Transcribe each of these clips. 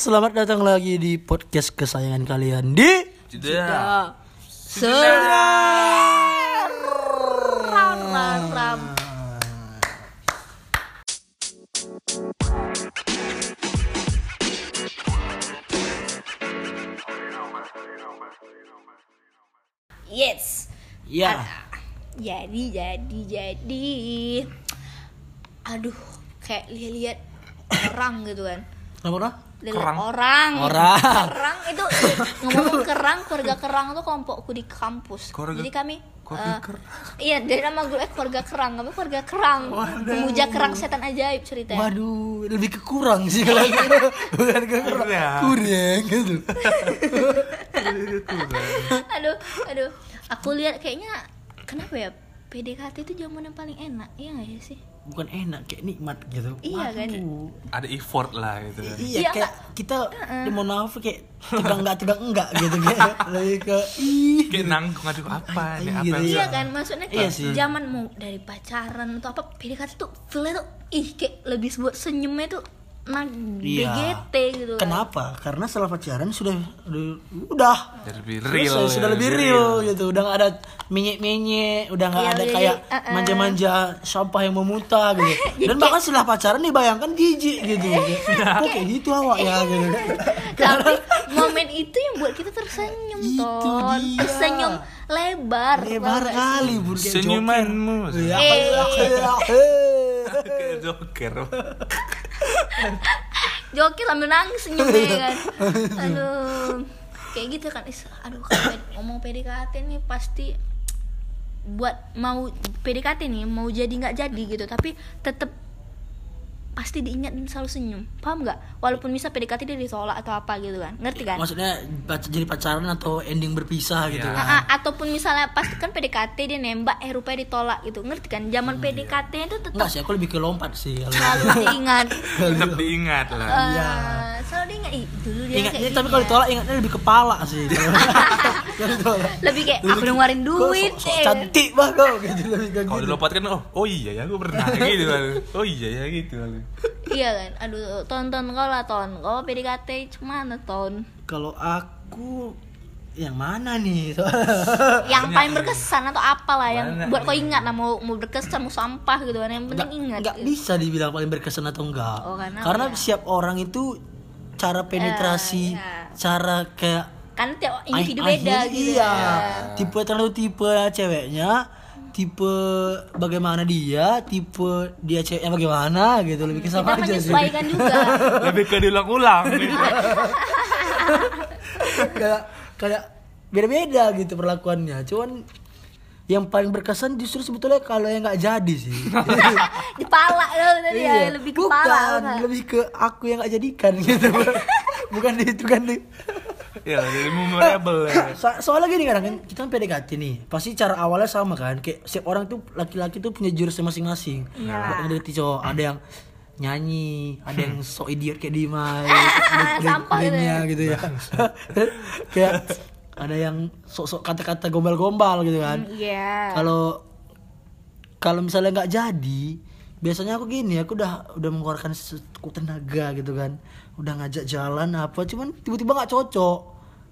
selamat datang lagi di podcast kesayangan kalian di Jeda. Ram. Yes. Ya. Jadi jadi jadi. Aduh, kayak lihat-lihat orang gitu kan. Kenapa Lihat Kerang. orang. Orang. Kerang itu ngomong kerang, keluarga kerang itu kelompokku di kampus. Keluarga- Jadi kami keluarga kerang. Iya, dari nama gue eh, keluarga kerang, kami keluarga kerang. Pemuja kerang setan ajaib ceritanya. Waduh, lebih ke kurang sih kalau gitu. bukan ke kurang. Kurang. Kurang gitu. aduh, aduh. Aku lihat kayaknya kenapa ya? PDKT itu zaman yang paling enak, iya nggak ya sih? Bukan enak, kayak nikmat gitu. Iya kan? Ada effort lah gitu kan. Iya, Iya, kayak kita di mohon maaf kayak tegang enggak tegang enggak gitu kayak lebih ke ih. Kayak nanggung aduh apa nih apa Gitu, Iya kan, maksudnya Iya kayak sih. zaman mau dari pacaran atau apa PDKT tuh feelnya tuh ih kayak lebih buat senyumnya tuh nah Iya. BGT gitu kan. Kenapa? Karena setelah pacaran sudah udah lebih real Selesai, ya, sudah lebih real, gitu udah nggak ada menyek-menyek udah nggak Iya, ada jadi, kayak uh-uh. manja-manja sampah yang memuntah gitu dan bahkan setelah pacaran nih bayangkan jijik gitu kok kayak gitu awak ya gitu Tapi momen itu yang buat kita tersenyum Itu ton. dia. Tersenyum lebar. lebar gak kali bur Senyumanmu. joker. Iya, Eh. kayak- eh. Kayak Joker. Joki sambil nangis senyumnya kan. Aduh. Kayak gitu kan. Is, aduh kalau ped- ngomong PDKT nih pasti buat mau PDKT nih mau jadi nggak jadi gitu tapi tetep pasti diingat dan selalu senyum. Paham nggak? Walaupun bisa PDKT dia ditolak atau apa gitu kan. Ngerti kan? Maksudnya jadi pacaran atau ending berpisah gitu Iya. kan? Ah, ah, ataupun misalnya pas kan PDKT dia nembak eh rupanya ditolak gitu. Ngerti kan? Zaman PDKT itu tetap enggak sih aku lebih ke lompat sih kalau selalu diingat. Tetap diingat lah. Eh, Iya. selalu diingat. Ih, dulu dia ingatnya kayak tapi kalau ya. ditolak ingatnya lebih kepala sih. Lebih kayak aku ngeluarin Kok duit sok- sok eh. cantik bah kau gitu lebih Kalau dilompat kan oh oh iya ya gue pernah gitu kan. Oh iya ya gitu kan. iya kan aduh tonton kau lah ton kau PDKT cuman ton Kalau aku yang mana nih? yang paling berkesan atau apalah yang Banyak buat kau ingat lah mau mau berkesan mau sampah gitu kan yang penting ingat Nggak bisa dibilang paling berkesan atau enggak. Oh, karena ya? setiap orang itu cara penetrasi, iya. cara kayak kan tiap individu beda gitu Iya. kan. Tipe terlalu tipe ceweknya, tipe bagaimana dia, tipe dia ceweknya bagaimana gitu lebih ke kita sama aja sih. menyesuaikan juga Lebih ke diulang-ulang. kayak kayak beda-beda gitu perlakuannya. Cuman yang paling berkesan justru sebetulnya kalau yang nggak jadi sih. di pala loh tadi ya Iya. lebih ke bukan, pala kan. lebih ke aku yang nggak jadikan gitu. bukan di itu kan di. Ya jadi memorable ya. So- soalnya gini kadang kan kita kan PDKT nih, pasti cara awalnya sama kan. Kayak setiap orang tuh laki-laki tuh punya jurusnya masing-masing. Iya. Buat ngedekati cowok, ada yang nyanyi, ada yang sok idiot kayak Dimas, ada Sampah gitu ya. gitu ya. kayak ada yang sok-sok kata-kata gombal-gombal gitu kan. iya Kalau kalau misalnya nggak jadi, biasanya aku gini, aku udah udah mengeluarkan sekuat tenaga gitu kan, udah ngajak jalan apa, cuman tiba-tiba nggak cocok.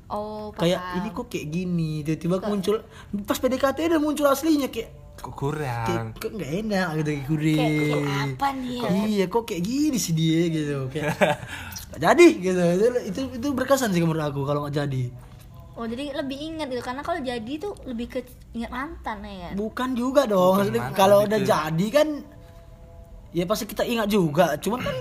oh Kayak paham. ini kok kayak gini, tiba-tiba aku muncul pas PDKT udah muncul aslinya kayak Kok kayak kurang. kok nggak enak gitu kayak gurih. Kayak- kayak apa nih ya? Iya, kok kayak gini sih dia gitu. Kayak jadi gitu. Itu, itu itu berkesan sih menurut aku kalau nggak jadi. Oh jadi lebih ingat gitu karena kalau jadi tuh lebih ke ingat mantan ya kan? Bukan juga dong. Kalau gitu. udah jadi kan ya pasti kita ingat juga. Cuman kan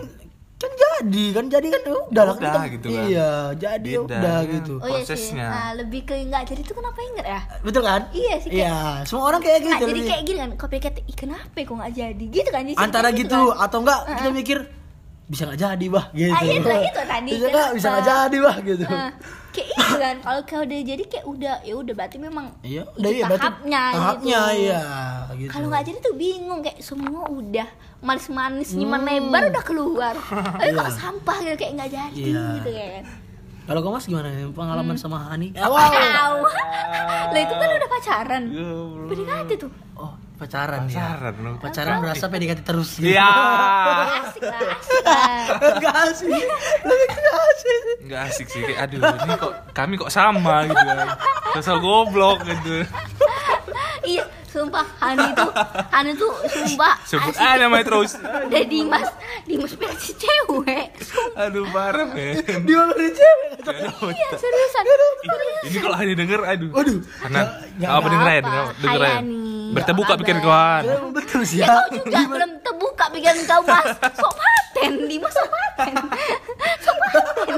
kan jadi kan jadi kan udah lah Udah kan. gitu kan. Iya, jadi Beda, udah ya. gitu. Oh iya sih. Prosesnya. Nah, lebih ke nggak jadi tuh kenapa ingat ya? Betul kan? Iya sih, kayak- Iya, semua orang kayak gitu. Nggak jadi kayak gini kan? PKT, ih kenapa kok nggak jadi? Gitu kan? Jadi Antara kayak gitu kan? atau enggak kita mikir bisa nggak jadi bah gitu. Ah, iya, itu tadi. Bisa nggak bisa nggak jadi bah gitu. Eh, kayak itu kan kalau kalau udah jadi kayak udah ya udah berarti memang Iya, udah iya berarti tahapnya tahapnya gitu. iya gitu. Kalau nggak jadi tuh bingung kayak semua udah manis-manis nyiman lebar udah keluar. Tapi kok Hmm. Iya. sampah gitu kayak nggak jadi Iya. gitu kan. Kalau kamu mas gimana pengalaman sama Hani? Wow. Lah itu kan udah pacaran. PDKT tuh. Oh, pacaran, ya. Pacaran lu. Pacaran berasa PDKT terus gitu. Iya. Asik lah, asik. Lebih ke nggak asik sih kayak aduh ini kok kami kok sama gitu kan sosok goblok gitu iya sumpah Hani tuh Hani tuh sumpah sebut asik. aja namanya terus Udah Dimas Dimas versi cewek aduh parah men Dia malah di cewek. iya seriusan ini kalau hanya denger aduh Waduh. karena Ya, apa denger aja apa. denger denger Hai, aja Ani. berterbuka Apa pikir kabar? kawan emang betul sih ya ya. kau juga belum terbuka pikiran kau mas sok paten Dimas sok paten sok paten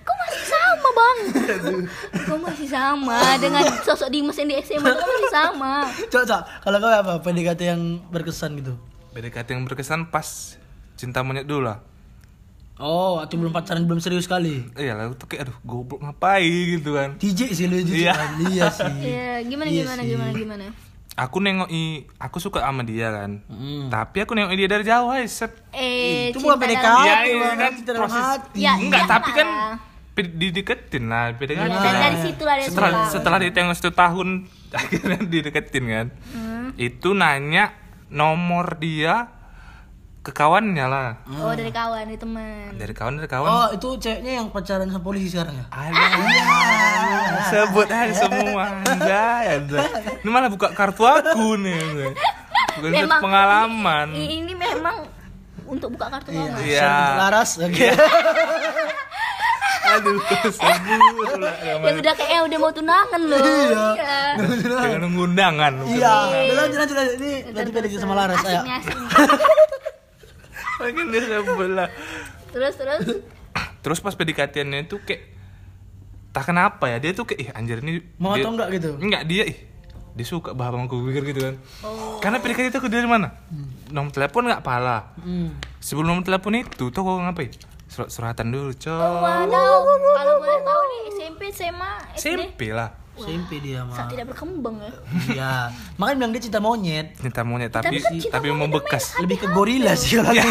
kau masih sama bang kau masih sama dengan sosok Dimas yang di SMA kau masih sama Cok, cok. Kalau kau apa? PDKT yang berkesan gitu. PDKT yang berkesan pas cinta monyet dulu lah Oh, waktu belum pacaran belum serius kali. iya lah tuh kayak aduh goblok ngapain gitu kan TJ sih lu jujur Iya. kan. Iya sih. ya gimana Iya gimana sih. gimana gimana aku nengoki aku suka sama dia kan Hmm. tapi aku nengoki dia dari jauh aja set eh Itu bukan PDKT, Iya, itu iya, kan kan proses-. Ya, enggak iya tapi kan dideketin lah PDKT Ya, Nah. dari, dari situ lah setelah suka. setelah ditengok satu tahun akhirnya dideketin kan itu nanya nomor dia ke kawannya lah. Oh dari kawan dari teman. Dari kawan dari kawan. Oh, itu ceweknya yang pacaran sama polisi sekarang ya? ada sebut aja semua anjay anjay ini malah buka kartu aku nih bukan Memang- pengalaman. I- ini memang untuk buka kartu Iya. kamu Iya. Laras, oke. aduh sebut pula yang udah kayak yang udah mau tunangan loh. Iya. Dengan nunggu undangan Iya, udah lanjut lanjut lanjut. Ini lanjut PDKT sama Laras, asik asik nih. Makin dia sebut lah. Terus terus? Terus pas PDKT-nya itu kayak tak kenapa ya? Dia tuh kayak ih anjir ini Mau dia- atau enggak gitu? enggak dia ih dia suka bah aku pikir gitu kan. Oh. Karena PDKT itu aku dari mana? Nomor telepon nggak pala. Hmm. sebelum nomor telepon itu tuh aku ngapain? Surat suratan dulu Oh, coy wadaw kalau boleh tahu nih SMP SMA SD SMP lah SMP dia mah. saat tidak berkembang ya Iya. Makanya bilang dia cinta monyet. cinta monyet tapi kan cinta tapi monyet membekas Lebih ke gorila sih kalau.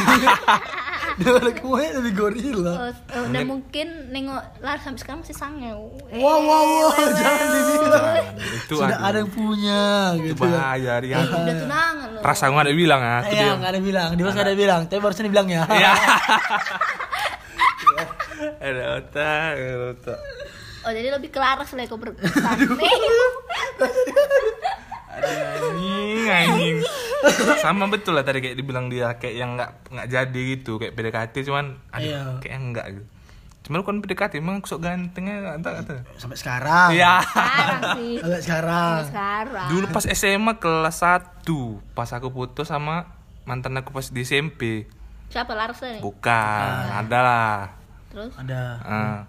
Dia kalau ke monyet lebih gorila. Oh, oh, dan mungkin nengok Lar sampai sekarang masih sangeu Wow, wow, wow, jangan dibilang. Jangan, itu Sudah aduh, ada yang punya itu gitu. ya. bahaya dia Eh, udah tunangan loh rasa gua ada bilang ya aku Iya, nggak ada bilang. Dimas nggak ada bilang. Tapi barusan dibilang ya. Iya. ada otak ada otak oh jadi lebih ke Laras lah kau berkesan nih ada anjing anjing. Sama betul lah tadi kayak dibilang dia kayak yang nggak nggak jadi gitu kayak PDKT cuman aduh Iya. kayak enggak gitu. Cuman kan PDKT emang sok gantengnya nggak tahu kata Sampai sekarang. iya. Sekarang sih. Sampai sekarang. sekarang. Dulu pas SMA kelas 1 pas aku putus sama mantan aku pas di SMP siapa Laras nih bukan. ada lah. Terus? Ada. Ah.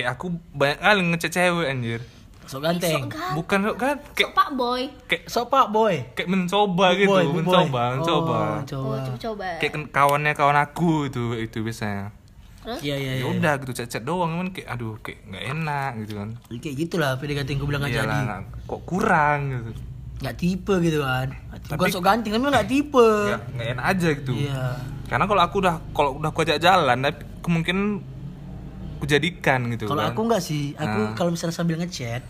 Kayak aku banyak kali ngecek cewek anjir Sok ganteng. Ganteng. bukan kan kayak Sok pak boy kayak Sok pak boy. kayak mencoba gitu Boy, bu boy. mencoba mencoba Oh, oh mencoba. coba coba kayak kan kawannya kawan aku itu itu biasanya terus Iya, iya, ya iya. udah gitu chat-chat doang kan kayak aduh kayak nggak enak gitu kan Kayak gitulah PDKT yang gue bilang Iyalah, jadi. nggak- kok kurang gitu Nggak tipe gitu kan. Bukan Tapi- sok ganteng, tapi nggak tipe. nggak nggak enak aja gitu Iya. karena kalau aku udah kalau udah aku ajak jalan tapi kemungkinan aku jadikan gitu Kalau kan aku nggak sih, aku Nah. kalau misalnya sambil ngechat,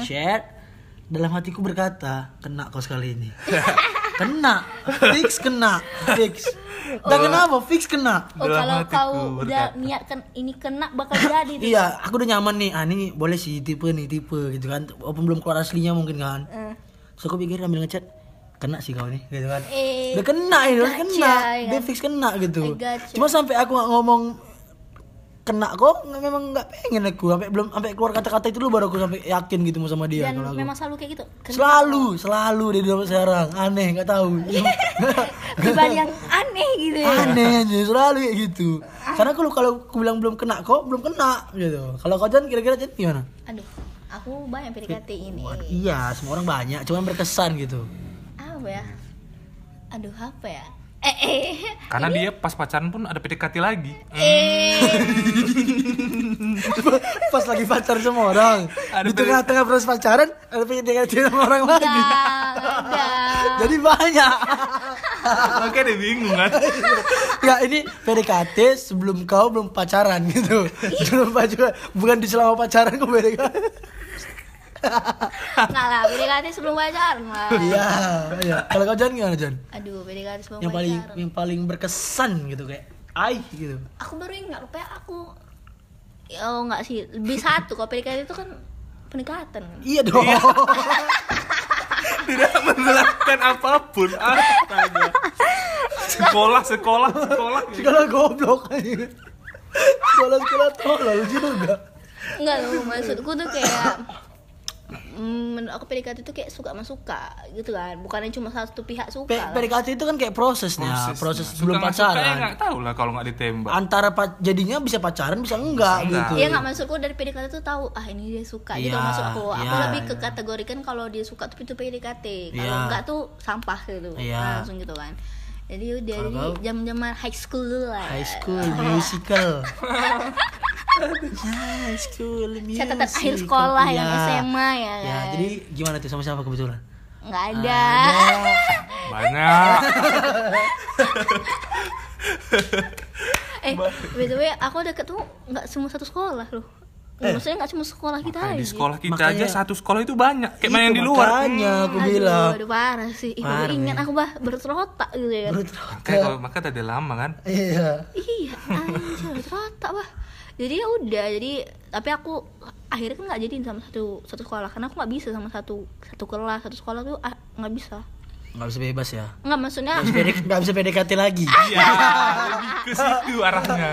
chat, dalam hatiku berkata, kena kau sekali ini. kena, fix kena, fix. Dan kenapa? Fix kena. oh Dalam kalau kau udah berkata. niatkan ini kena bakal jadi. Iya, aku udah nyaman nih. Ah, ini boleh sih tipe nih, tipe gitu kan. Walaupun belum keluar aslinya mungkin kan. Eh. Terus aku pikir ambil ngechat, kena sih kau nih, gitu kan. eh Udah kena ini, udah kena. ya Dia fix kena gitu. Gotcha. Cuma sampai aku ngomong kena kok nggak- memang nggak pengen aku. Sampai belum sampai keluar kata-kata itu dulu baru aku sampai yakin gitu mau sama dia dan kalau aku. memang selalu kayak gitu. Kena. Selalu selalu dia dalam sekarang. Aneh nggak tahu. Pribadi yang aneh gitu ya. Aneh aja selalu kayak gitu. Karena kalau kalau aku bilang belum kena kok belum kena gitu. Kalau kau Jan kira-kira Jan gimana? Aduh aku banyak PDKT ini. iya semua orang banyak cuman berkesan gitu. Apa ya? Aduh apa ya eh eh. Karena dia pas pacaran pun ada PDKT lagi. Eh. Pas lagi pacar sama orang. Ada di tengah-tengah proses pacaran ada PDKT sama orang lagi. enggak. Enggak jadi banyak. Makanya dia bingung kan? Ya ini PDKT sebelum kau belum pacaran gitu. Sebelum pacaran bukan di selama pacaran kau PDKT enggak lah PDKT sebelum pacaran lah iya iya. Kalau kau Jan gimana Jan aduh PDKT sebelum yang paling pacaran yang paling berkesan gitu kayak ai gitu. Aku baru ingat rupanya aku oh enggak sih lebih satu. Kalau PDKT itu kan pendekatan. Kan Iya dong. tidak menjelaskan apa pun astaga. Sekolah sekolah sekolah. Sekolah goblok aja. Sekolah sekolah tolol juga. enggak loh maksudku tuh kayak menurut aku PDKT itu kayak suka sama suka gitu kan bukannya cuma satu pihak suka P- lah. PDKT itu kan kayak prosesnya, proses, Suka sebelum nggak suka ya pacaran. nggak tahu lah kalau nggak ditembak Antara pa- jadinya bisa pacaran bisa enggak, Bisa enggak. gitu. Iya nggak maksudku dari PDKT tuh tahu ah ini dia suka gitu Iya, maksudku. Aku iya, lebih ke kategorikan kalau dia suka tuh itu PDKT. Kalau Iya. enggak tuh sampah gitu. Iya. Langsung gitu kan. Jadi udah jadi jam-jaman high school dulu lah. High school musical. High school musical. Catatan akhir sekolah yang Iya. SMA ya Ya, kan. jadi gimana tuh sama siapa kebetulan? nggak ada. banyak eh, btw aku deket tuh nggak semua satu sekolah loh. Maksudnya nggak cuma sekolah kita aja. di sekolah kita Makanya- aja satu sekolah itu banyak kayak main Itu di luar Makanya aku Aduh, bilang. aduh parah sih. Ih, baru Parah, ingat aku bah berterotak gitu ya. kan. Makanya kalau maka tadi lama kan Iya. iya anjir ternyata bah jadi ya udah jadi tapi aku akhirnya kan nggak jadiin sama satu satu sekolah karena aku nggak bisa sama satu satu kelas satu sekolah tuh ah, nggak bisa Nggak bisa bebas ya. nggak maksudnya Nggak bisa PDKT lagi. iya lebih ke situ arahnya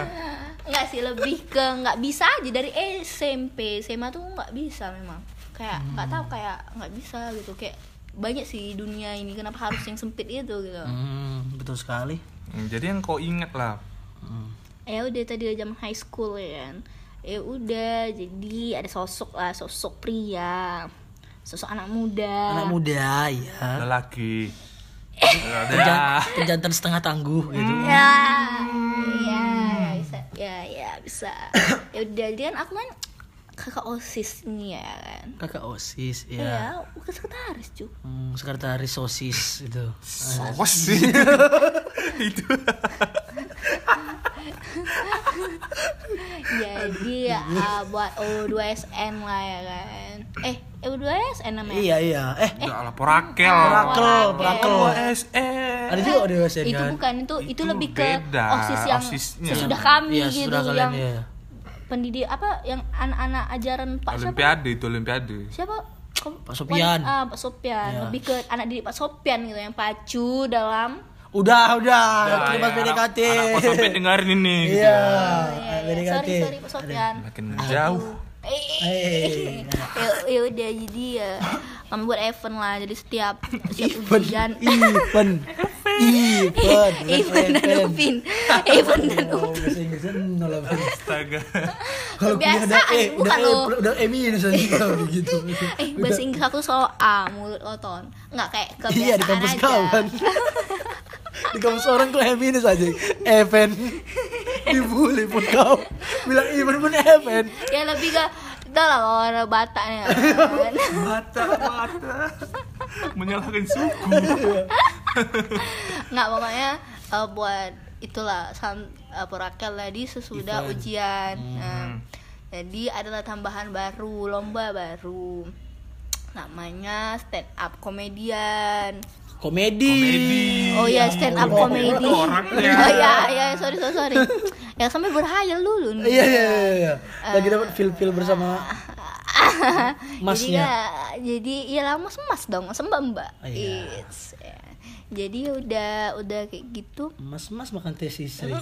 nggak sih lebih ke nggak bisa aja dari SMP SMA tuh nggak bisa memang. Kayak nggak tahu kayak nggak bisa gitu. Kayak banyak sih dunia ini kenapa harus yang sempit itu gitu. Hmm, betul sekali. Hmm, jadi yang kau inget lah. Hmm. ya udah tadi zaman high school ya kan. Ya udah jadi ada sosok lah sosok pria. Sosok anak muda. Anak muda, ya. lelaki. Ada. Perjantan setengah tangguh gitu. ya ya ya ya bisa. Ya udah jadi kan aku kan kakak osis nih ya kan? Kakak OSIS, ya, ya. bukan sekretaris cu Hmm, sekretaris sosis itu. Sos sih itu jadi ya ah, buat O2SN lah ya kan eh O2SN namanya Iya, iya. Eh, udah lah porakel Porakel, Porakel. OSN ada juga di OSN itu kan? bukan itu itu Itu lebih ke beda, osis yang osisnya. sesudah kami Iya, gitu sesudah kalian, yang iya. pendidik apa yang anak-anak ajaran Pak siapa olimpiade itu olimpiade siapa Pak Sopian. ah, Pak Sopian Iya. lebih ke anak didik Pak Sopian gitu yang pacu dalam Udah, udah. Udah, Terima ya, PDKT. anak- sampai dengerin ini gitu. Iya, Oh, iya, iya. PDKT. sorry sorry Pak Sopian makin jauh Eh, Eh, ya, ya udah jadi ya kami buat event lah jadi setiap setiap event, ujian event, event, event dan upin event dan Oh, upin bahasa Inggrisnya nol apa? astaga Kalau Kebiasaan, E, udah bukan E, lo. udah E minus begitu. eh bahasa Inggris aku selalu A mulut oton nggak kayak kebiasaan Iya di kampus kan. Di kampus orang kok E minus aja. Event. Dibully pun kau. Bilang event pun event. ya lebih ke udah lah kalau ada bataknya kan. mata mata menyalahkan suku nggak pokoknya eh, buat itulah san uh, porakel tadi sesudah Event. ujian Hmm. Nah, jadi adalah tambahan baru lomba baru namanya stand up komedian Komedi. Komedi. oh ya stand up Oh, komedi oh ya ya sorry sorry sorry ya sampai berhayal dulu nih Iya iya iya, iya. Lagi dapat feel-feel bersama jadi masnya. jadi ya lah mas mas dong mas mbak Iya. Ya. jadi udah udah kayak gitu Mas-mas makan teh sisri.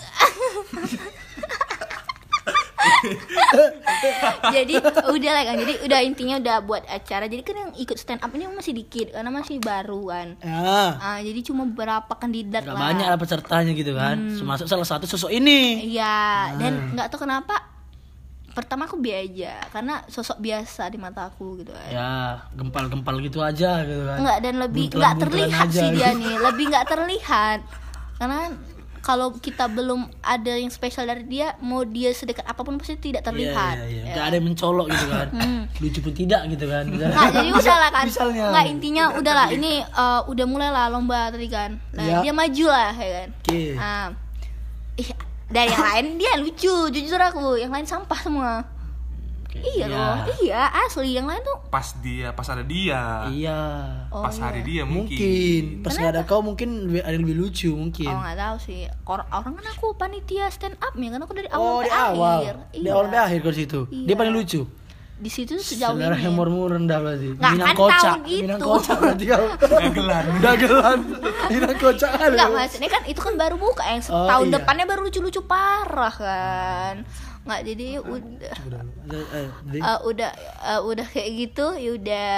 jadi udah lah kan jadi udah intinya udah buat acara jadi kan yang ikut stand up ini masih dikit karena masih baru kan Ya. Ah, jadi cuma beberapa kandidat Gak lah banyak lah pesertanya gitu kan. Termasuk salah satu sosok ini. iya Ah. dan nggak tahu kenapa pertama aku biasa aja karena sosok biasa di mata aku gitu kan Ya, gempal-gempal gitu aja gitu kan. nggak dan lebih nggak terlihat aja sih gitu. dia nih lebih nggak terlihat karena kalau kita belum ada yang spesial dari dia mau dia sedekat apa pun pasti tidak terlihat Iya, iya, iya. Ya. Gak ada yang mencolok gitu kan. Lucu pun tidak gitu kan. Nah, jadi udah lah kan. Misalnya. Nggak intinya udah lah ini eh, udah mulai lah lomba tadi kan. Nah, Iya. dia maju lah ya kan. Oke. Nah, ih, dari yang lain dia lucu, jujur aku. Yang lain sampah semua. Iya loh iya asli yang lain tuh pas dia pas ada dia Iya. oh, pas iya. hari dia mungkin, Mungkin pas nggak ada kau mungkin lebih- ada yang lebih lucu mungkin. Oh nggak tahu sih. Kor- Orang kan aku panitia stand up ya kan aku dari awal Oh, di awal. akhir. Di Iya. awal sampai akhir kau situ. Dia Iya. paling lucu. Di situ sejauh Selera ini. humormu rendah berarti. Nggak, Minang kan kocak. tahun itu. Minang kocak berarti kau. dagelan Dagelan. Minang kocak kan. Enggak maksudnya kan itu kan baru buka yang Oh, tahun iya. depannya baru lucu-lucu parah kan. Nggak jadi udah eh, udah eh, udah kayak gitu ya udah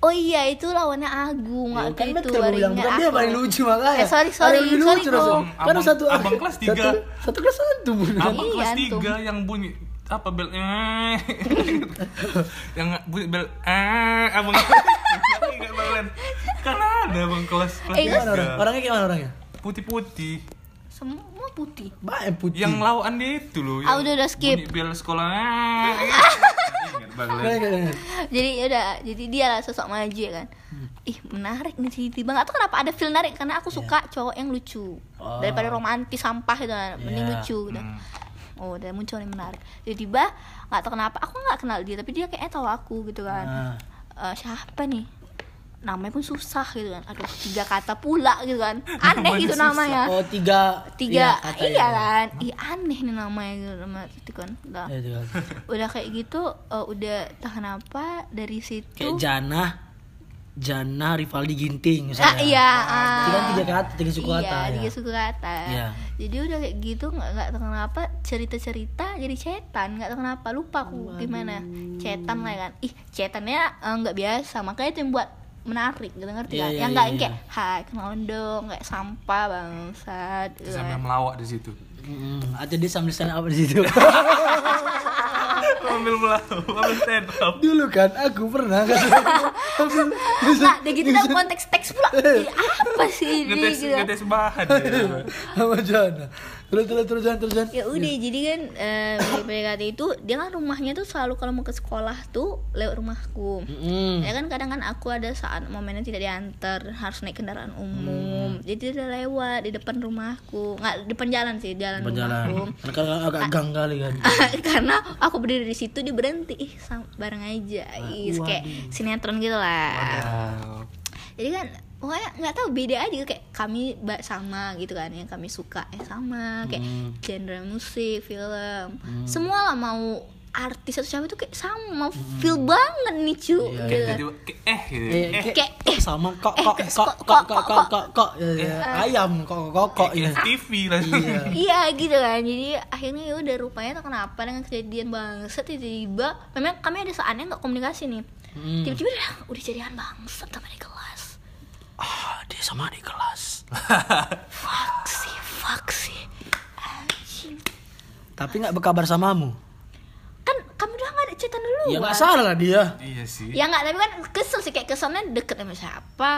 Oh iya itu lawannya Agung Ya, nggak kan gitu bilang ingat bukan dia paling lucu makanya. Eh, sorry, Ada sorry, lebih sorry, lucu bro. Kan satu abang kelas tiga. Satu, satu kelas satu bener. abang Iya, kelas antum. tiga yang bunyi apa bel eh yang bunyi bel eh abang balen. kan ada abang kelas kelas Eh, Orangnya gimana orangnya? putih putih Semua putih. Banyak putih. yang lawan dia itu loh Ah, yang udah, udah, skip. bel sekolah Ingat balen. Banyak, banyak. jadi ya udah jadi dia lah sosok maju ya kan ih menarik nih tiba-tiba nggak tahu kenapa ada feel menarik karena aku suka cowok yang lucu Oh. daripada romantis sampah gitu kan mending Iya. lucu gitu Hmm. oh udah muncul nih menarik tiba-tiba nggak tahu kenapa aku nggak kenal dia tapi dia kayaknya tahu aku gitu kan Ah. Eh, siapa nih namanya pun susah gitu kan aduh tiga kata pula gitu kan aneh gitu namanya Oh tiga tiga kata iya ya. kan ih aneh nih namanya gitu nama itu kan udah Iya, tiga kata. udah kayak gitu eh, udah tak kenapa dari situ Kayak Jana, Jana Rivaldi Ginting ah, misalnya. iya Itu kan ah. tiga kata, tiga suku iya, kata. tiga ya. suku kata Iya. jadi udah kayak gitu nggak nggak tahu kenapa cerita cerita jadi cetan nggak tahu kenapa lupa aku gimana cetan lah kan ih cetannya eh, nggak biasa makanya itu yang buat menarik gitu ngerti Iya, kan iya, yang nggak yang kayak iya. hai kenalan dong kayak sampah bangsat gitu sambil kan. melawak di situ Mm, atau dia sambil stand up di situ. sambil melawak sambil stand up Dulu kan aku pernah kan. Nggak, udah gitu dalam konteks teks pula Jadi apa sih ini ngetes gitu ngetes bahan ya. sama Jana. Terus terus terus Jan terus Jan. ya udah jadi kan eh, di PDKT itu dia kan rumahnya tuh selalu kalau mau ke sekolah tuh lewat rumahku Mm. ya kan kadang kan aku ada saat momennya tidak diantar harus naik kendaraan umum jadi dia lewat di depan rumahku nggak depan jalan sih jalan Depan jalan. rumahku Karena kan agak gang kali kan. karena aku berdiri di situ dia berhenti ih bareng aja ih kayak sinetron gitu lah Oh. jadi kan pokoknya nggak tahu beda aja gitu. kayak kami ba- sama gitu kan yang kami suka eh sama kayak Hmm. genre musik film semua lah mau artis atau siapa tuh kayak sama feel banget nih cu Hmm. Iya, gitu. kayak jadi kayak eh gitu Eh, eh kayak, kok sama kok eh, kok kok, kok kok, kok kok, kok kok kok kok Ya, ya. ayam kok kok kok kok ya. TV langsung Iya. Iya gitu kan jadi akhirnya ya udah rupanya tuh kenapa dengan kejadian bangsat tiba-tiba memang kami ada saatnya nggak komunikasi nih Hmm. tiba-tiba udah, udah jadian bangsat sama di kelas Ah, dia sama di kelas. fuck sih fuck sih anjing Tapi nggak berkabar samamu. kan kami udah nggak ada chatan dulu Ya nggak salah lah dia. iya sih ya nggak tapi kan kesel sih kayak keselnya deket sama siapa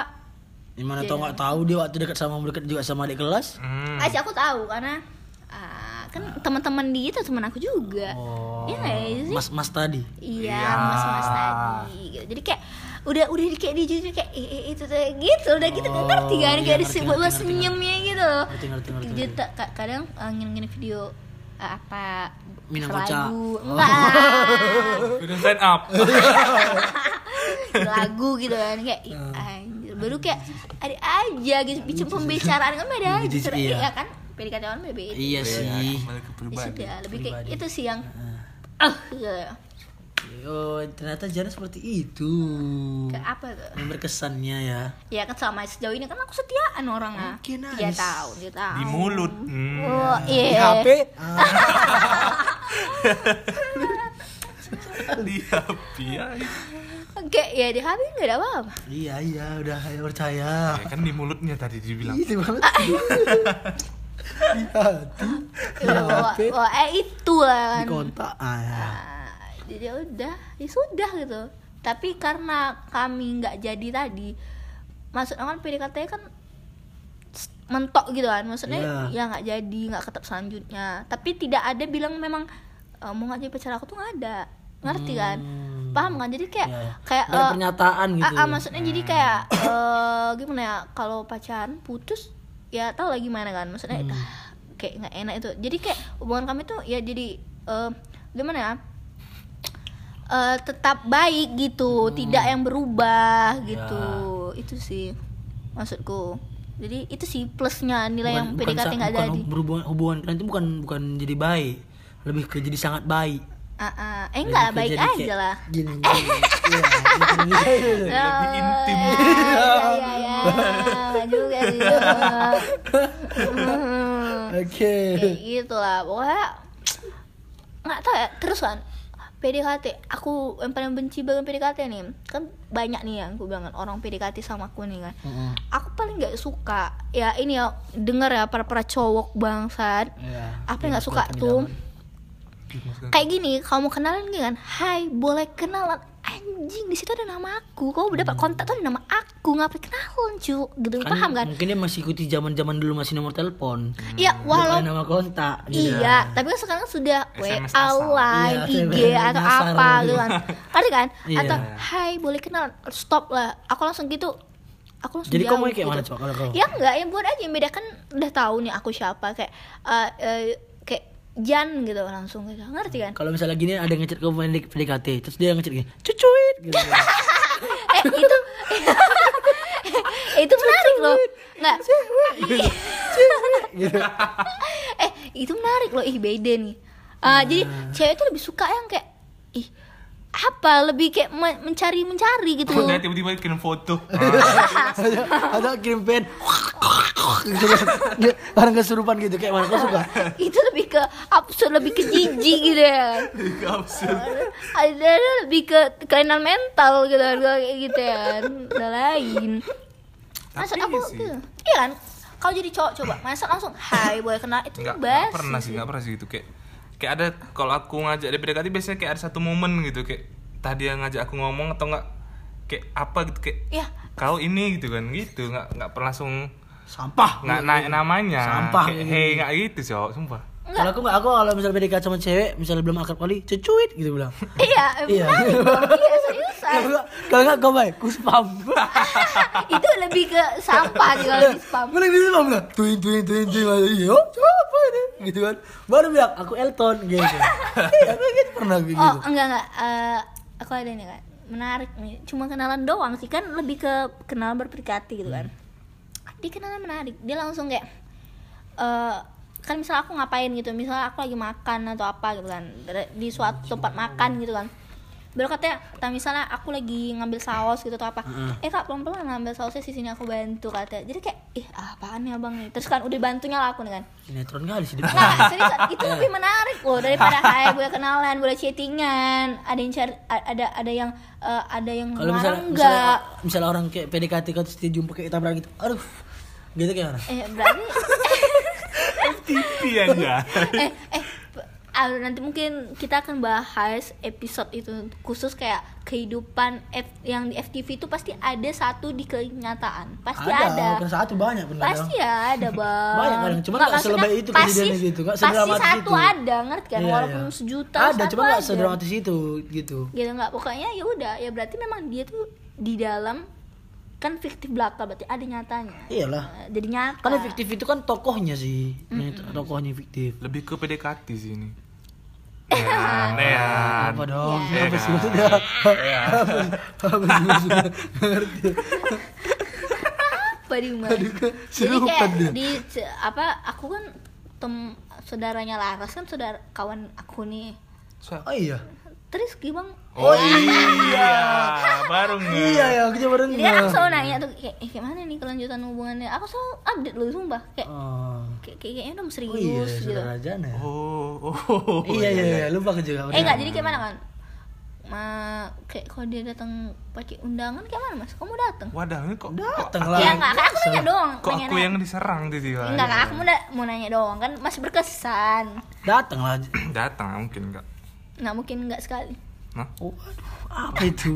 Gimana tau nggak tahu dia waktu dekat sama dekat juga sama adik kelas? Hmm. ah sih aku tahu karena ah, kan teman-teman dia itu teman aku juga Oh. Iya sih Mas Mas tadi. Iya, Iya. mas-mas tadi gitu. Jadi kayak udah udah di kayak dia kayak "Eh, eh, itu tuh gitu. Udah gitu Oh, ngerti kan iya, disebut ngerti, ngerti, senyumnya gitu loh. Ngerti. tak- ka- kadang uh, ngin video apa Minang. Oh. enggak. Udah stand up. Lagu gitu kan kayak "Ih, anjir. Baru kayak ada aja gitu. Bicara pembicaraan kan beda aja Iya, iya kan? PDKT orang beda. Iya sih. pribadi sudah lebih kayak itu sih yang ah gitu. Oh, ternyata Jana seperti itu. ke apa tuh Yang berkesannya ya. Ya kan selama sejauh ini kan aku setiaan orangnya. Mungkin Dia Ais. tahu, dia tahu. di mulut hmm. Oh, Di iya. HP. Ah, di HP ya. Oke, ya di HP nggak ada apa-apa. iya iya udah ayo percaya. Ya kan di mulutnya tadi dibilang Itu banget. Di hati. Di Wah, HP. wah, eh itu lah Di kan. kontak. Ah, ya. Jadi ya udah, ya sudah gitu. Tapi karena kami nggak jadi tadi, maksudnya kan PDKT kan mentok gitu kan maksudnya Iya. ya nggak jadi nggak ketep selanjutnya tapi tidak ada bilang memang "Eh, mau nggak jadi pacar aku tuh nggak ada ngerti kan Hmm. paham kan jadi kayak iya. kayak eh, pernyataan gitu. Ah, ah, maksudnya jadi kayak eh gimana ya kalau pacaran putus ya tau lah gimana kan maksudnya Hmm. kayak nggak enak itu jadi kayak hubungan kami tuh ya jadi eh gimana ya eh, tetap baik gitu, Hmm. tidak yang berubah Ya. gitu. Itu sih maksudku. Jadi itu sih plusnya nilai yang Bukan- bukan PDKT sa- nggak bukan jadi. Hubungan, hubungan kalian itu bukan bukan jadi baik, lebih ke jadi sangat baik. Ah, ah. eh enggak Lebih ke baik aja kayak lah. Gini, gini. Gitu. Lebih intim. Ya, ya, ya, ya. juga sih. Oke. Kayak gitu lah. Pokoknya nggak tahu ya. Terus kan PDKT, aku yang paling benci banget PDKT nih kan banyak nih yang aku bilang kan orang PDKT sama aku nih kan. Heeh. Aku paling nggak suka ya ini ya dengar ya para para cowok bangsat. Iya. Apa nggak suka tuh? Kayak gini, kamu kenalan gini kan, Hai, boleh kenalan Anjing, di situ ada nama aku Kau udah dapat kontak tuh ada nama aku Ngapain kenalan, cu Gitu, Kan paham kan? Mungkin dia masih ikuti zaman-zaman dulu masih nomor telepon. Iya, walau Bukan nama kontak. gitu. Iya, tapi kan sekarang sudah WA line, IG atau apa gitu kan. Ngerti kan? Iya. Atau hai boleh kenal, stop lah. Aku langsung gitu. Aku langsung Jadi jauh kamu kayak mana gitu. coba kalau kau? Ya enggak, yang buat aja yang beda kan udah tahu nih aku siapa kayak eh, eh, kayak Jan gitu langsung gitu. Ngerti kan? Kalau misalnya gini ada ngechat ke PDK- PDKT, terus dia ngechat gini, cucuit gitu. eh itu itu menarik loh. Enggak. gitu. eh itu menarik loh ih beda nih Ah, jadi cewek tuh lebih suka yang kayak ih apa? Lebih kayak me- mencari mencari gitu Udah tiba-tiba kirim foto. ada kirim pen. Kan. Orang kesurupan gitu kayak mana? Kau suka? Itu lebih ke absurd lebih ke jijik gitu ya. Absurd. ada ada lebih ke kelainan mental gitu kan gitu ya. Udah lain. Masa Tapi aku gitu iya kan? Kau jadi cowok coba. Masa langsung hai boleh kenal? Itu Enggak, enggak basi. pernah sih, enggak pernah sih gitu kayak kayak ada kalau aku ngajak dia PDKT biasanya kayak ada satu momen gitu kayak tadi yang ngajak aku ngomong atau enggak kayak apa gitu kayak ya kau ini gitu kan gitu enggak enggak pernah langsung sampah. nggak naik namanya. Sampah. kayak, hei nggak gitu cowok sumpah kalau aku nggak aku kalau misalnya PDKT sama cewek misalnya belum akrab kali cucuit gitu bilang. Iya Iya. iya seriusan. Kalau nggak kalau nggak kau baik ku spam. Itu lebih ke sampah sih kalau di spam. Mana di spam bilang tuin tuin tuin tuin Masa, iya siapa ini? Gitu kan. Baru bilang aku Elton gitu. Iya aku gitu pernah kayak oh gitu enggak enggak. Eh, aku ada nih kan menarik nih. Cuma kenalan doang sih kan lebih ke kenalan berperikati gitu kan. Dia kenalan menarik. Dia langsung kayak eh kan misal aku ngapain gitu misal aku lagi makan atau apa gitu kan di suatu tempat makan gitu kan. Baru katanya kata misalnya aku lagi ngambil saus gitu atau apa eh kak pelan pelan ngambil sausnya di sini aku bantu katanya. Jadi kayak ih apaan ya bang nih? Terus kan udah bantunya lah aku nih kan. Sinetron kali sih Nah, itu lebih menarik loh daripada hai boleh kenalan, boleh chattingan, ada yang cari, ada ada yang eh, ada yang kalau misalnya, misalnya misalnya orang kayak PDKT kau terus dia jumpa kayak tabrak gitu aduh gitu kayak mana Eh berarti TV aja eh eh p- ah, nanti mungkin kita akan bahas episode itu khusus kayak kehidupan F- yang di FTV itu pasti ada satu di kenyataan. Pasti ada. bukan satu banyak benar Pasti ada, Bang. Banyak kadang, cuman Nggak, selebay itu pasti- kejadiannya gitu, nggak Pasti satu itu. ada, ngerti kan? Iya, Walaupun iya. sejuta ada satu cuma nggak ada. sedramatis itu gitu gitu nggak pokoknya ya udah ya berarti memang dia tuh di dalam kan fiktif belaka berarti ada nyatanya. Iyalah. Eh, jadi nyata. Karena fiktif itu kan tokohnya sih. Yang tokohnya fiktif. Lebih ke PDKT sih ini. Nean, Nean. apa dong? Ya. apa sih? Maksudnya Ya. apa sih? maksudnya Nggak ngerti apa di jadi kesurupan kayak dia. di ce- apa aku kan tem saudaranya Laras kan saudara kawan aku nih. Oh iya terus gimana Oh iya, baru nge. iya ya aku coba jadi kan aku dengar selalu nanya tuh kayak eh, kayak mana nih kelanjutan hubungannya? Aku selalu update loh sumpah. Kayak oh. kayak kayak- kayaknya udah mau oh iya serius gitu. saudara Jana ya? Oh, oh. iya iya iya lupa aku juga eh enggak jadi kayak mana kan Ma, kayak kalau dia datang pakai undangan kayak mana mas? Kamu datang? Wadah, ini kok Datang lah. ya enggak kan aku nanya doang Kok nanya aku yang diserang tiba-tiba? enggak kan aku mau, mau nanya doang kan masih berkesan. Datang lah. Datang mungkin enggak. Nggak mungkin enggak sekali. Nah, oh, aduh, apa itu?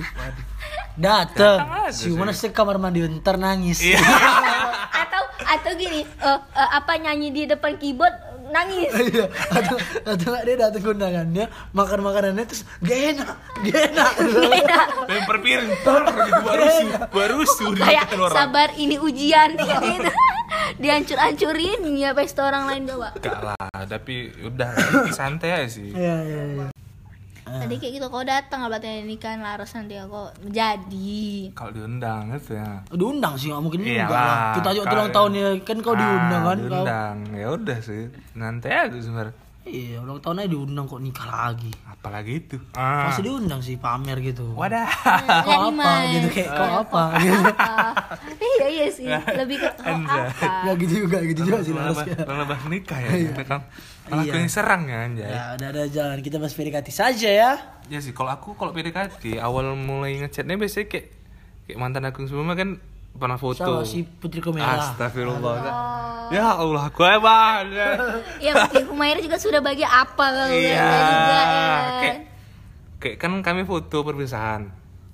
Datang sih. mana sih kamar mandi ntar nangis. Iya. atau atau gini eh, eh, apa nyanyi di depan keyboard nangis. Iya, atau atau nggak dia datang undangannya makan makanannya terus gak enak gak enak. Lempar piring, baru su, baru su kayak sabar ini ujian. Gitu dihancur-hancurin ya pesta orang lain coba. Enggak lah, tapi udah santai aja sih. iya iya iya tadi kayak gitu kau datang lah berarti nikahan laras nanti kau jadi Kalau diundang gitu ya. diundang sih nggak mungkin Iya juga lah, kita aja ulang tahunnya kan kau diundang Ah, kan kau Diundang. Ya udah sih. Nanti aja sebenarnya. Iya ulang tahun aja diundang kok nikah lagi Apalagi itu. Ah. pasti diundang sih pamer gitu Wadah. kau Jadi, apa gitu kayak kau apa gitu iya iya sih lebih ke Anjay. apa nggak gitu juga gitu juga sih ya. malah bahas nikah ya. Kita kan malah Iya. yang serang ya anjay. ya udah ada jalan kita bahas PDKT saja ya Ya sih, kalau aku kalau PDKT awal mulai ngechatnya biasanya kayak kayak mantan aku yang sebelumnya kan pernah foto. sama si Putri Komela Astagfirullah. Ya Allah, aku hebat. ya Putri Humaira juga sudah bagi apa kalau Iya. Juga ya Kayak kayak kan kami foto perpisahan.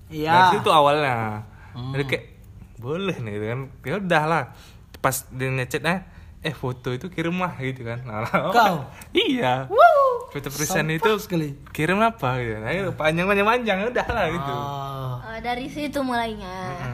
iya Nah, itu awalnya. Jadi kayak boleh nih gitu kan. Ya udah lah. Pas dia ngechatnya eh foto itu kirim lah gitu kan. Nah, lah, Kau? Iya. Foto perpisahan itu sekali. kirim apa gitu. Nah, itu panjang panjang panjang udah lah gitu. Ah. Oh, dari situ mulainya Hmm.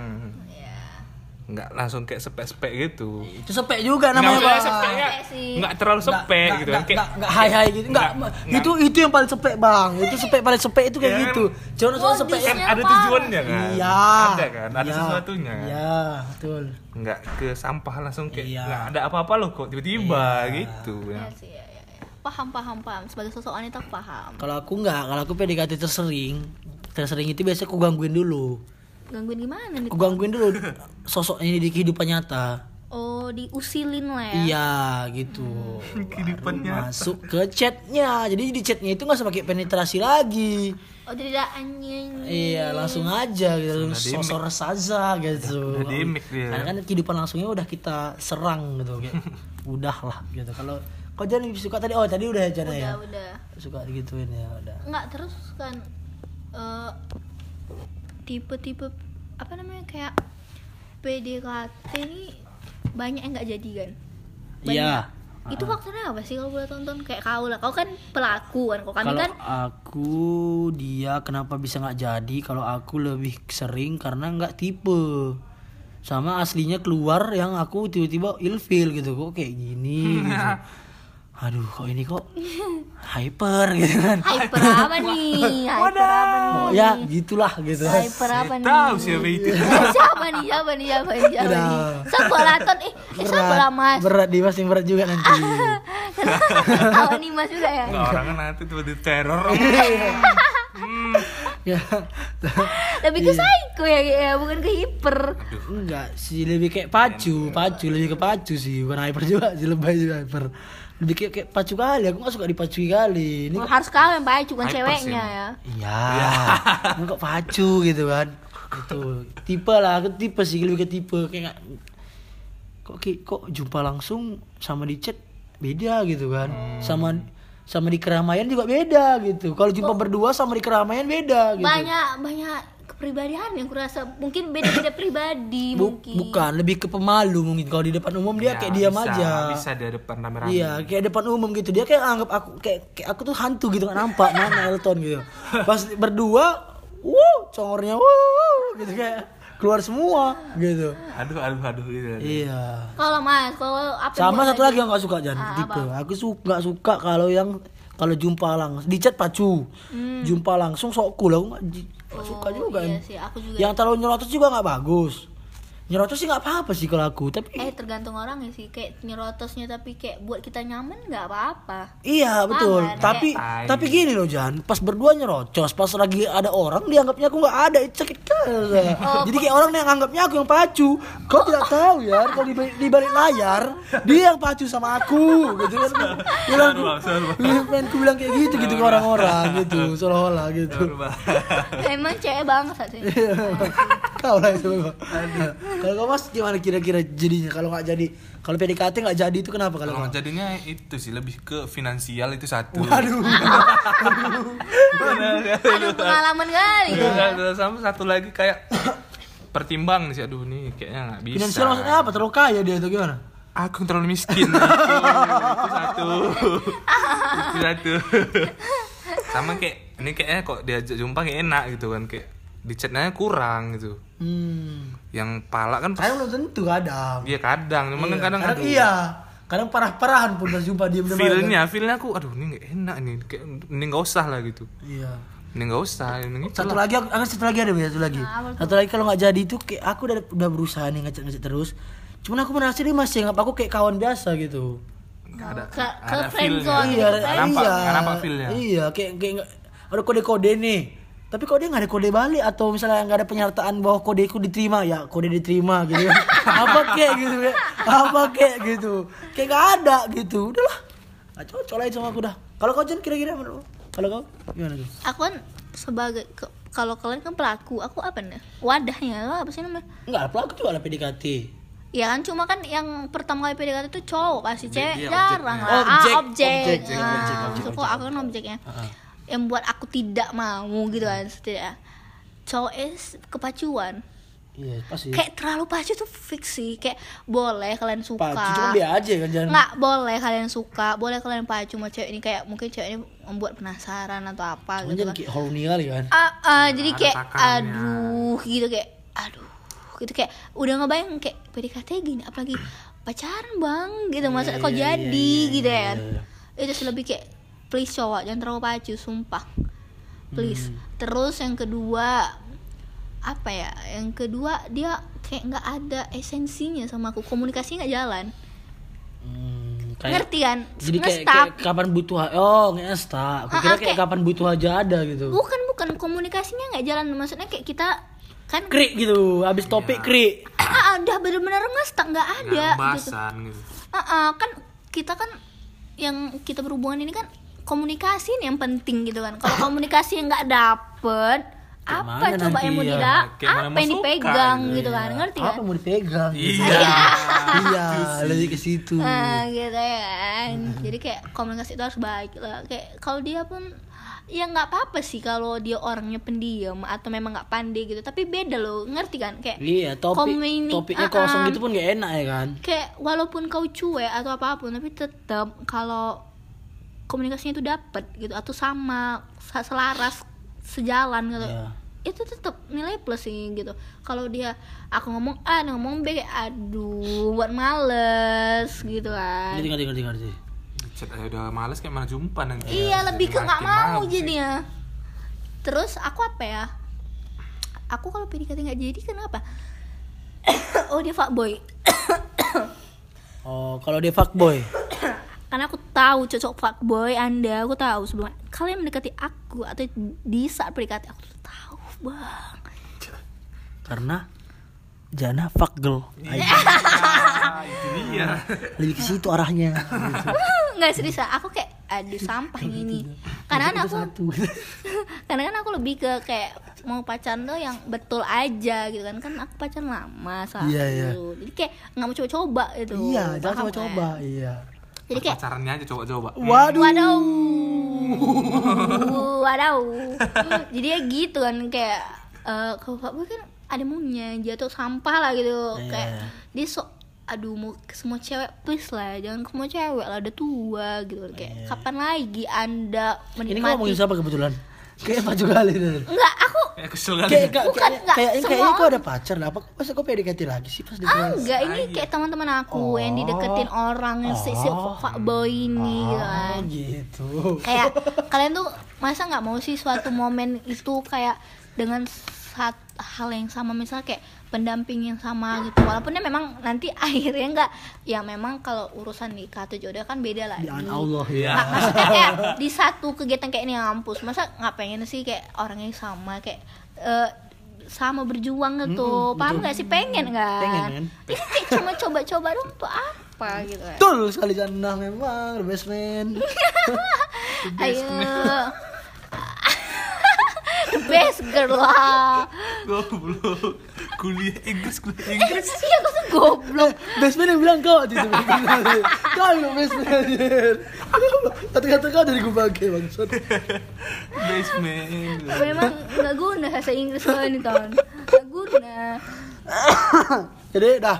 Ya Nggak langsung kayak sepek-sepek gitu. itu sepek juga namanya Nggak, Bang. sepek nggak, Sepek sih. nggak terlalu Nggak- sepek nggak- gitu kan. nggak- Kayak nggak nggak hai hai gitu nggak, Nggak- itu itu yang paling sepek bang itu sepek paling sepek itu kayak Iya kan? gitu jangan soal Oh, sepek kan ada tujuannya kan. iya Ada kan, ada Iya. sesuatunya. kan. iya betul Nggak ke sampah langsung kayak Iya. nggak ada apa-apa loh kok tiba-tiba gitu ya. ya sih ya, ya, ya. paham paham paham sebagai sosok wanita paham kalau aku nggak kalau aku PDKT tersering tersering itu biasanya aku gangguin dulu gangguin gimana nih aku gangguin dulu sosok ini di kehidupan nyata oh diusilin lah ya iya gitu Kehidupan nyata. masuk ke chatnya jadi di chatnya itu nggak usah pakai penetrasi lagi oh tidak anjing Iya langsung aja gitu sosok saja gitu. Mic dia. Karena kan kehidupan langsungnya udah kita serang gitu kayak udah lah gitu. Kalau kau jangan suka tadi oh tadi udah aja udah ya. udah Suka digituin ya udah. nggak terus kan eh, tipe-tipe apa namanya kayak PDKT ini banyak yang nggak jadi kan Iya. itu faktornya apa sih kalau boleh tonton kayak kau lah kau kan pelaku kan kalau kami Kalau kan aku dia kenapa bisa nggak jadi? Kalau aku lebih sering karena nggak tipe. Sama aslinya keluar yang aku tiba-tiba ilfil gitu kok kayak gini gitu. Aduh kok ini kok hyper gitu kan. hyper apa nih? Hyper apa nih? Oh, ya gitulah gitu. hyper apa nih? Tahu siapa itu. siapa nih? Siapa nih? Siapa nih? Siapa nih? Sabolaton eh eh sabola mas? Berat di mas yang berat juga nanti. apa nih mas juga ya? Nggak orang kan nanti tiba-tiba teror. ya. lebih ke psycho ya ya bukan ke hiper. Enggak sih lebih kayak pacu, pacu lebih ke pacu sih, bukan hyper juga sih lebay juga hyper. Lebih kayak, kayak pacu kali, aku gak suka dipacui kali. Ini Oh, kok, harus kau yang bukan Hyper ceweknya ya iya, ini kok pacu gitu kan. Gitu. Tipe lah, aku tipe sih lebih ke tipe kayak kok ki- kok jumpa langsung sama di chat beda gitu kan. Sama sama di keramaian juga beda gitu. Kalau jumpa berdua sama di keramaian beda gitu. banyak banyak kepribadian yang kurasa mungkin beda-beda pribadi Bu- mungkin. bukan lebih ke pemalu mungkin. Kalau di depan umum dia Ya, kayak diam bisa, aja. Bisa dia depan rame-rame. iya kayak depan umum gitu. Dia kayak anggap aku kayak, kayak aku tuh hantu gitu nggak nampak mana Elton gitu. Pas berdua wuh congornya wuh gitu kayak keluar semua gitu. Aduh, aduh, aduh gitu. iya. Kalau mas kalau apa sama satu lagi? yang nggak suka Jan Ah, tipe. aku suka nggak suka kalau yang kalau jumpa langsung. Di chat pacu. Jumpa langsung sok cool. Aku nggak nggak suka. Oh, juga iya sih aku juga yang terlalu nyerotos juga nggak bagus nyerotos sih nggak apa-apa sih kalau aku tapi eh tergantung orang ya sih. Kayak nyerotosnya tapi kayak buat kita nyaman nggak apa-apa. Iya betul, Aman, tapi kayak- tapi gini loh Jan, pas berdua nyerocos, pas lagi ada orang dianggapnya aku nggak ada, itu sakit. Oh, Jadi kayak orang yang anggapnya aku yang pacu, kau tidak tahu ya, kalau di, di balik layar dia yang pacu sama aku, gitu kan? Bilang, Sabar, Bang, sabar, Bang. pengen ku bilang kayak gitu gitu ke orang-orang gitu, seolah-olah gitu. emang cewek bangsat sih. Kau lah itu. Kalau kau mas gimana kira-kira jadinya? Kalau nggak jadi, kalau PDKT nggak jadi itu kenapa kalau Kalau kau? jadinya itu sih lebih ke finansial itu satu. Waduh, aduh pengalaman kali Iya, sama satu lagi kayak pertimbang sih aduh nih kayaknya nggak bisa. finansial maksudnya apa? Terlalu kaya dia atau gimana? Aku terlalu miskin. itu, itu satu. itu satu. Sama kayak ini kayaknya kok diajak jumpa kayak enak gitu kan kayak di chatnya kurang gitu. Hmm. Yang pala kan Kadang belum tentu kadang. Iya kadang, cuman kan Iya, kadang, kadang aduh. iya. kadang parah-parahan pun pas jumpa dia feelnya feelnya aku aduh ini nggak enak nih kayak ini nggak usah lah gitu iya ini nggak usah ini gitu satu lah. lagi aku, aku satu lagi ada satu lagi Nah, satu lagi kalau nggak jadi itu kayak aku udah udah berusaha nih ngecek ngecek terus cuman aku merasa dia masih nggak aku kayak kawan biasa gitu Nggak ada Ke- ke ada friend feel-nya. zone. iya kan. nampak iya nampak feel-nya. iya kayak kayak nggak- ada kode kode nih tapi kok dia nggak ada kode balik? Atau misalnya nggak ada penyertaan bahwa kodeku diterima? Ya kode diterima gitu. Kan. apa kayak gitu ya? Apa kayak gitu? Kayak nggak ada gitu. Udahlah nggak cocok lah sama aku dah. Kalau kau Jen kira-kira menurut lo? kalau kau gimana tuh? Aku kan sebagai ke- kalau kalian kan pelaku aku apa nih? Wadahnya lo apa sih namanya? Enggak, pelaku juga ada PDKT. ya kan cuma kan yang pertama kali PDKT itu cowok kasih cewek. dia jarang lah. Objek, ah, objek, objek, Ah, objek, objek, maksudku objek. aku kan objeknya. Heeh. Yang buat aku tidak mau gitu kan setidaknya cowok es kepacuan Iya, pasti. kayak terlalu pacu tuh fix sih kayak boleh kalian suka Pacu cuma dia aja kan jangan. nggak boleh kalian suka boleh kalian pacu sama cewek ini kayak mungkin cewek ini membuat penasaran atau apa Cuma gitu kan kayak horny kali kan. Ah, ah, jadi kayak takarnya. aduh gitu kayak aduh gitu kayak udah ngebayang kayak PDKT gini apalagi pacaran bang gitu maksudnya kok iya, jadi iya, gitu iya, kan iya. itu lebih kayak please cowok jangan terlalu pacu sumpah. Please. Hmm. terus yang kedua apa ya yang kedua dia kayak nggak ada esensinya sama aku. Komunikasi nggak jalan. Hmm, kayak ngerti kan? jadi kayak, kayak kapan butuh oh nggak stuck. Aku Ah, kira ah, kayak kayak- kapan butuh aja ada gitu. bukan bukan. Komunikasinya nggak jalan. Maksudnya kayak kita kan Krik gitu, habis topik krik. ah, udah bener-bener nge-stuck nggak ada nggak gitu. gitu. Ah, ah, kan kita kan yang kita berhubungan ini kan komunikasi nih yang penting gitu kan. Kalau komunikasi yang nggak dapet, apa mana coba yang mau ya? dida, Kayak mana apa yang dipegang gitu. gitu kan, ngerti Apa kan? mau dipegang? iya iya, lebih ke situ. Nah, gitu ya kan. Jadi kayak komunikasi itu harus baik lah. Kayak kalau dia pun ya nggak apa-apa sih kalau dia orangnya pendiam atau memang nggak pandai gitu tapi beda loh ngerti kan kayak Iya, topik Komuni- topiknya Ah, kosong gitu pun gak enak ya kan. kayak walaupun kau cuek atau apa pun tapi tetap kalau komunikasinya itu dapat gitu atau sama sa- selaras sejalan gitu Iya. itu tetap nilai plus sih gitu kalau dia aku ngomong A dia ngomong B kayak aduh buat males gitu kan Ngerti ngerti ngerti ngerti. chat aja udah males kayak mana jumpa nanti iya ya. lebih Jadi ke nggak mau jadinya terus aku apa ya aku kalau PDKT nggak jadi kenapa oh dia fuckboy Oh, kalau dia fuckboy. Karena aku tahu cocok fuckboy anda aku tahu sebelum kalian mendekati aku atau di saat PDKT aku tuh tahu bang. Karena Jana fuck girl. Ah itu dia. Lebih ke situ arahnya. Nggak serius aku kayak aduh sampah ini. Karena kan aku karena kan aku lebih ke kayak mau pacaran tuh yang betul aja gitu kan. Kan aku pacaran lama saat Iya, iya. dulu jadi kayak nggak mau coba-coba gitu. Iya, jangan coba-coba. kan? Jadi kayak pacarannya aja coba-coba Waduh. Waduh. Waduh. Jadi ya gitu kan kayak eh kalau Pak Boy kan ada maunya jatuh sampah lah gitu. Iya. Kayak dia sok aduh mau ke semua cewek please lah jangan ke semua cewek lah udah tua gitu kayak kapan lagi anda Iya. Ini kok ngomongin menikmati siapa kebetulan? Kayak maju kali enggak aku kayak kesel kali Kayak kayak Bukan, kayak enggak, kayak semua kayaknya orang- ada pacar lah. Apa masa kok PDKT lagi sih pas di ah, kelas? enggak ini kayak teman-teman aku yang Oh. dideketin orang yang si, si Oh. fuckboy ini gitu kan. Oh, gitu. kayak kalian tuh masa nggak mau sih suatu momen itu kayak dengan sat, hal yang sama misalnya kayak pendamping yang sama gitu walaupun ya memang nanti akhirnya nggak ya memang kalau urusan nikah atau jodoh kan beda lah Di Allah ya. Nggak, maksudnya kayak di satu kegiatan kayak ini ngampus masa nggak pengen sih kayak orangnya sama kayak eh, sama berjuang gitu Mm-mm, paham betul. nggak sih pengen kan Pengen, kan? Ini kayak cuma coba-coba dong untuk apa gitu kan Betul sekali Jannah memang the best man. Ayo. The best girl lah. goblok kuliah Inggris kuliah Inggris Iya, kok tuh goblok. best man yang bilang kau gitu. Kau yang best man anjir. Kata-kata kau dari gue pakai bangsat. basement Memang nggak guna bahasa Inggris lo ini tahun. Nggak guna. Jadi dah.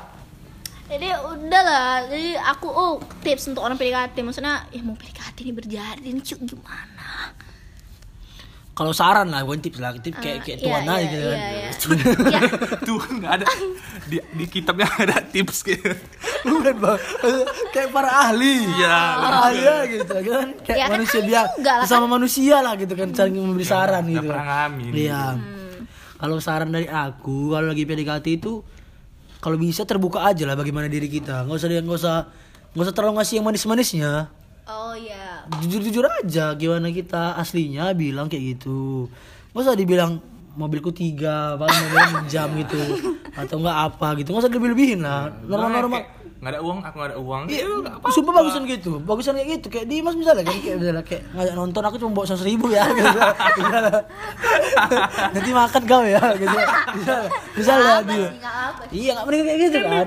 Jadi udah lah. Jadi aku oh tips untuk orang PDKT. Maksudnya ya mau PDKT ini berjadi ini cuk gimana? Kalau saran lah bukan tips lah tips kayak kayak Iya, tuan aja iya, gitu kan. iya, iya. Iya. Tuh nggak ada. Di, di kitabnya nggak ada tips gitu. bukan bang. Kayak para ahli. Iya. Para ahli ya gitu kan. Kayak Ya kan manusia biasa. lah, sama manusia lah gitu kan saling memberi saran gitu pernah ngalamin. iya. Kalau saran dari aku kalau lagi PDKT itu kalau bisa terbuka aja lah bagaimana diri kita. Nggak usah nggak usah nggak usah terlalu ngasih yang manis-manisnya ya jujur-jujur aja gimana kita aslinya bilang kayak gitu. Nggak usah dibilang mobilku tiga paling mobilnya jam gitu atau enggak apa gitu nggak usah lebih-lebihin lah normal-normal. Kayak, nggak ada uang aku nggak ada uang Iya, Ya, nggak apa sumpah bagusan gitu, bagusan kayak gitu, kayak Dimas misalnya kan, kayak misalnya kayak ngajak nonton aku cuma bawa seratus ribu ya, gitu. Nanti makan kau ya, gitu. Misalnya, misalnya apa dia. apa Iya nggak mending kayak gitu kan?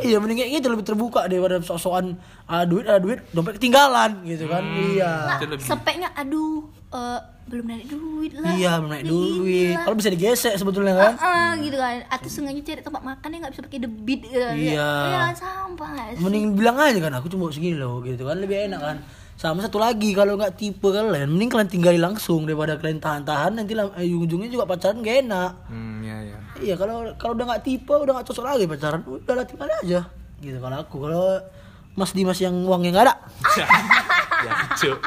Iya mending kayak gitu lebih terbuka daripada sok-sokan ada duit ada duit dompet ketinggalan gitu kan? Iya. Itu lebih- speknya aduh eh, belum naik duit lah Iya belum naik duit. Kalau bisa digesek sebetulnya kan? Ah, gitu kan atau sengaja cari tempat makan yang nggak bisa pakai debit gitu kan. Iya. ya sampah? Mending bilang aja kan aku cuma segini loh gitu kan lebih enak kan. Sama satu lagi kalau nggak tipe kalian, mending kalian tinggali langsung daripada kalian tahan-tahan nanti eh, ujungnya juga pacaran gak enak. hmm ya ya Iya kalau kalau udah nggak tipe udah nggak cocok lagi pacaran, udah lah tinggal aja. Gitu kalau aku kalau Mas Dimas yang uangnya nggak ada, ya Cuk.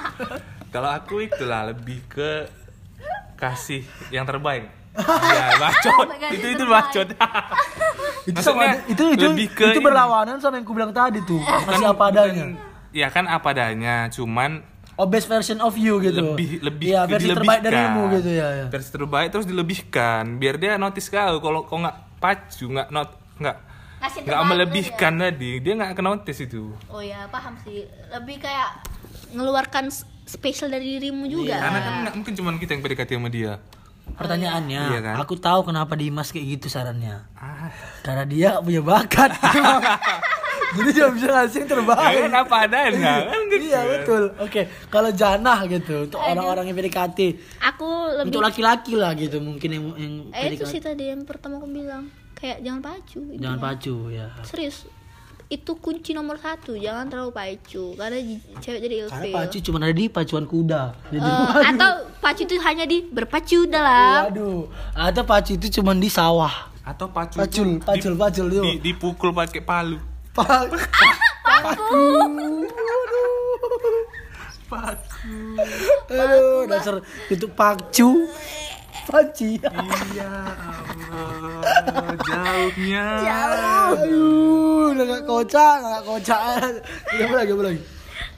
Kalau aku itulah lebih ke kasih yang terbaik. Ya bacot. Itu itu bacot. Itu sama itu itu lebih ke itu berlawanan sama yang ku bilang tadi tuh. Masih apa adanya. ya kan apa adanya cuman Oh best version of you gitu. lebih lebih Iya ke versi terbaik darimu gitu ya. ya. versi terbaik terus dilebihkan biar dia notice kau kalau kau nggak pacu nggak not nggak nggak melebihkan tadi dia nggak akan notice itu. Oh ya paham sih. Lebih kayak ngeluarkan spesial dari dirimu juga karena kan mungkin cuma kita yang PDKT sama dia Pertanyaannya, Iya kan? aku tahu kenapa Dimas kayak gitu sarannya. ah Karena dia punya bakat. Jadi dia bisa ngasih yang terbaik. ya kan apa adanya kan gitu Iya betul. Oke, kalau janah gitu untuk orang-orang yang PDKT, aku lebih untuk laki-laki lah gitu mungkin yang yang eh itu sih tadi yang pertama aku bilang kayak jangan pacu gitu. Jangan pacu ya. serius itu kunci nomor satu jangan terlalu pacu karena cewek jadi Karena ilfil pacu cuma ada di pacuan kuda. Jadi, Eh, atau pacu itu hanya di berpacu dalam waduh, atau pacu itu cuma di sawah. atau pacu Pacul, itu pacul, di- pacul itu. di- dipukul pakai palu Pa- paku. paku Aduh, dasar itu pacu. Paci. iya Allah jauhnya Aduh, udah gak kocak, gak kocak. Gak lagi, gak lagi.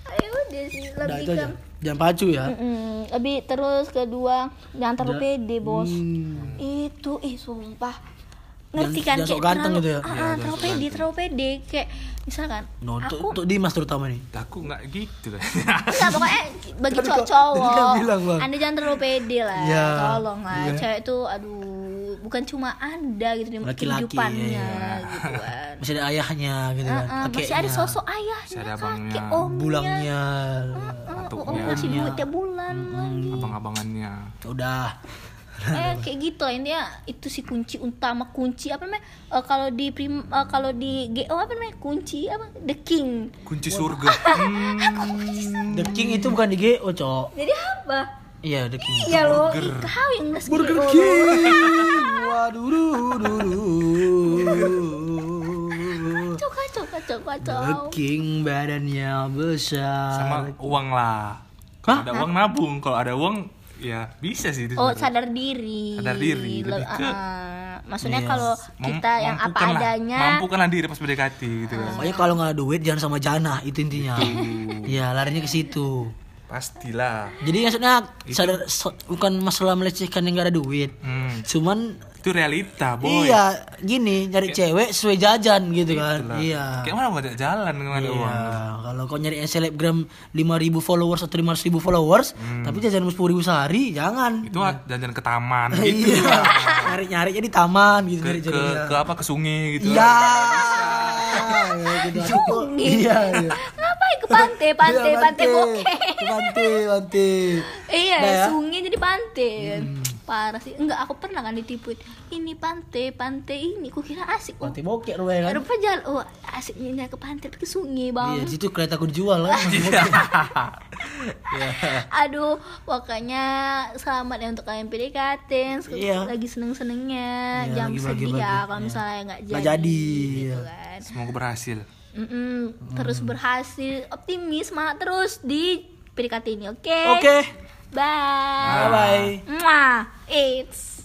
ayo deh sih Udah lebih itu ke. Jangan pacu ya. Mm, lebih terus kedua jangan terlalu pede bos Hmm. itu ih sumpah ngerti Jangan- kan sok ganteng terlalu, gitu ya? ah, ah, terlalu pede terlalu pede kayak misalkan No, aku untuk Dimas terutama nih. aku nggak gitu lah Enggak pokoknya bagi cowok kan cowok bilang, Bang. anda jangan terlalu pede lah Iya, tolong lah iya. cewek itu aduh bukan cuma anda gitu di Laki-laki, kehidupannya iya. gitu kan Masih ada ayahnya gitu kan. Ah, ah, masih ada sosok ayahnya Masih ada kakek abangnya. omnya bulangnya. Ah, Atuknya. oh, ngasih duit tiap bulan lagi abang-abangannya Udah. Eh kayak gitu lah intinya itu sih kunci utama kunci apa namanya Eh, kalau di prim eh, kalau di GO apa namanya kunci apa the king kunci surga hmm, The King itu bukan di GO, Cok. jadi apa Iya, The King. iya lo kau yang nggak Burger GO. King. Waduh, duh, duh. kacau kacau kacau kacau The King badannya besar. sama uang lah Hah? kalau ada uang nabung kalau ada uang ya bisa sih itu Oh sebenarnya. sadar diri. Sadar diri, Le- lebih ke- ah, maksudnya Yes. kalau Mem- kita yang apa adanya. mampukanlah diri pas PDKT gitu kan Pokoknya kalau nggak ada duit jangan sama Jana, itu intinya. Iya, larinya ke situ. pastilah Jadi maksudnya sadar so- bukan masalah melecehkan yang nggak ada duit. hmm, Cuman itu realita boy iya, gini nyari cewek sesuai jajan gitu kan. Itulah. Iya. kayak mana mau jalan ada Iya, uang kalau kau nyari selebgram 5000 followers atau 500.000 followers, tapi jajan 10.000 sehari, jangan. Hmm. itu jalan ke taman gitu Iya. Nyari-nyari di taman gitu ke, nyari ke, jajan. ke apa ke sungai gitu Iya. Ya, gitu. Kok- Iya, iya. Ngapain ke pantai, pantai, Iya, pantai bokeh. Ke Pantai, pantai. Iya, ya? sungai jadi pantai. Parah sih. Enggak, aku pernah kan ditipuin. Ini pantai, pantai ini. Kukira asik. Oh, Pantai bokek rupanya kan. Rupa jalan. Oh, asiknya ke pantai ke sungai, Iya, Bang. di situ kereta aku dijual kan. Iya. Aduh, pokoknya selamat ya untuk kalian PDKT Iya. lagi seneng-senengnya. Iya, Jangan lagi sedih ya kalau Iya. misalnya nggak jadi. Jadi, gitu iya. kan. Semoga berhasil. Terus berhasil, optimis, semangat terus di PDKT ini, oke? Oke. Bye. Bye bye. Mwah. It's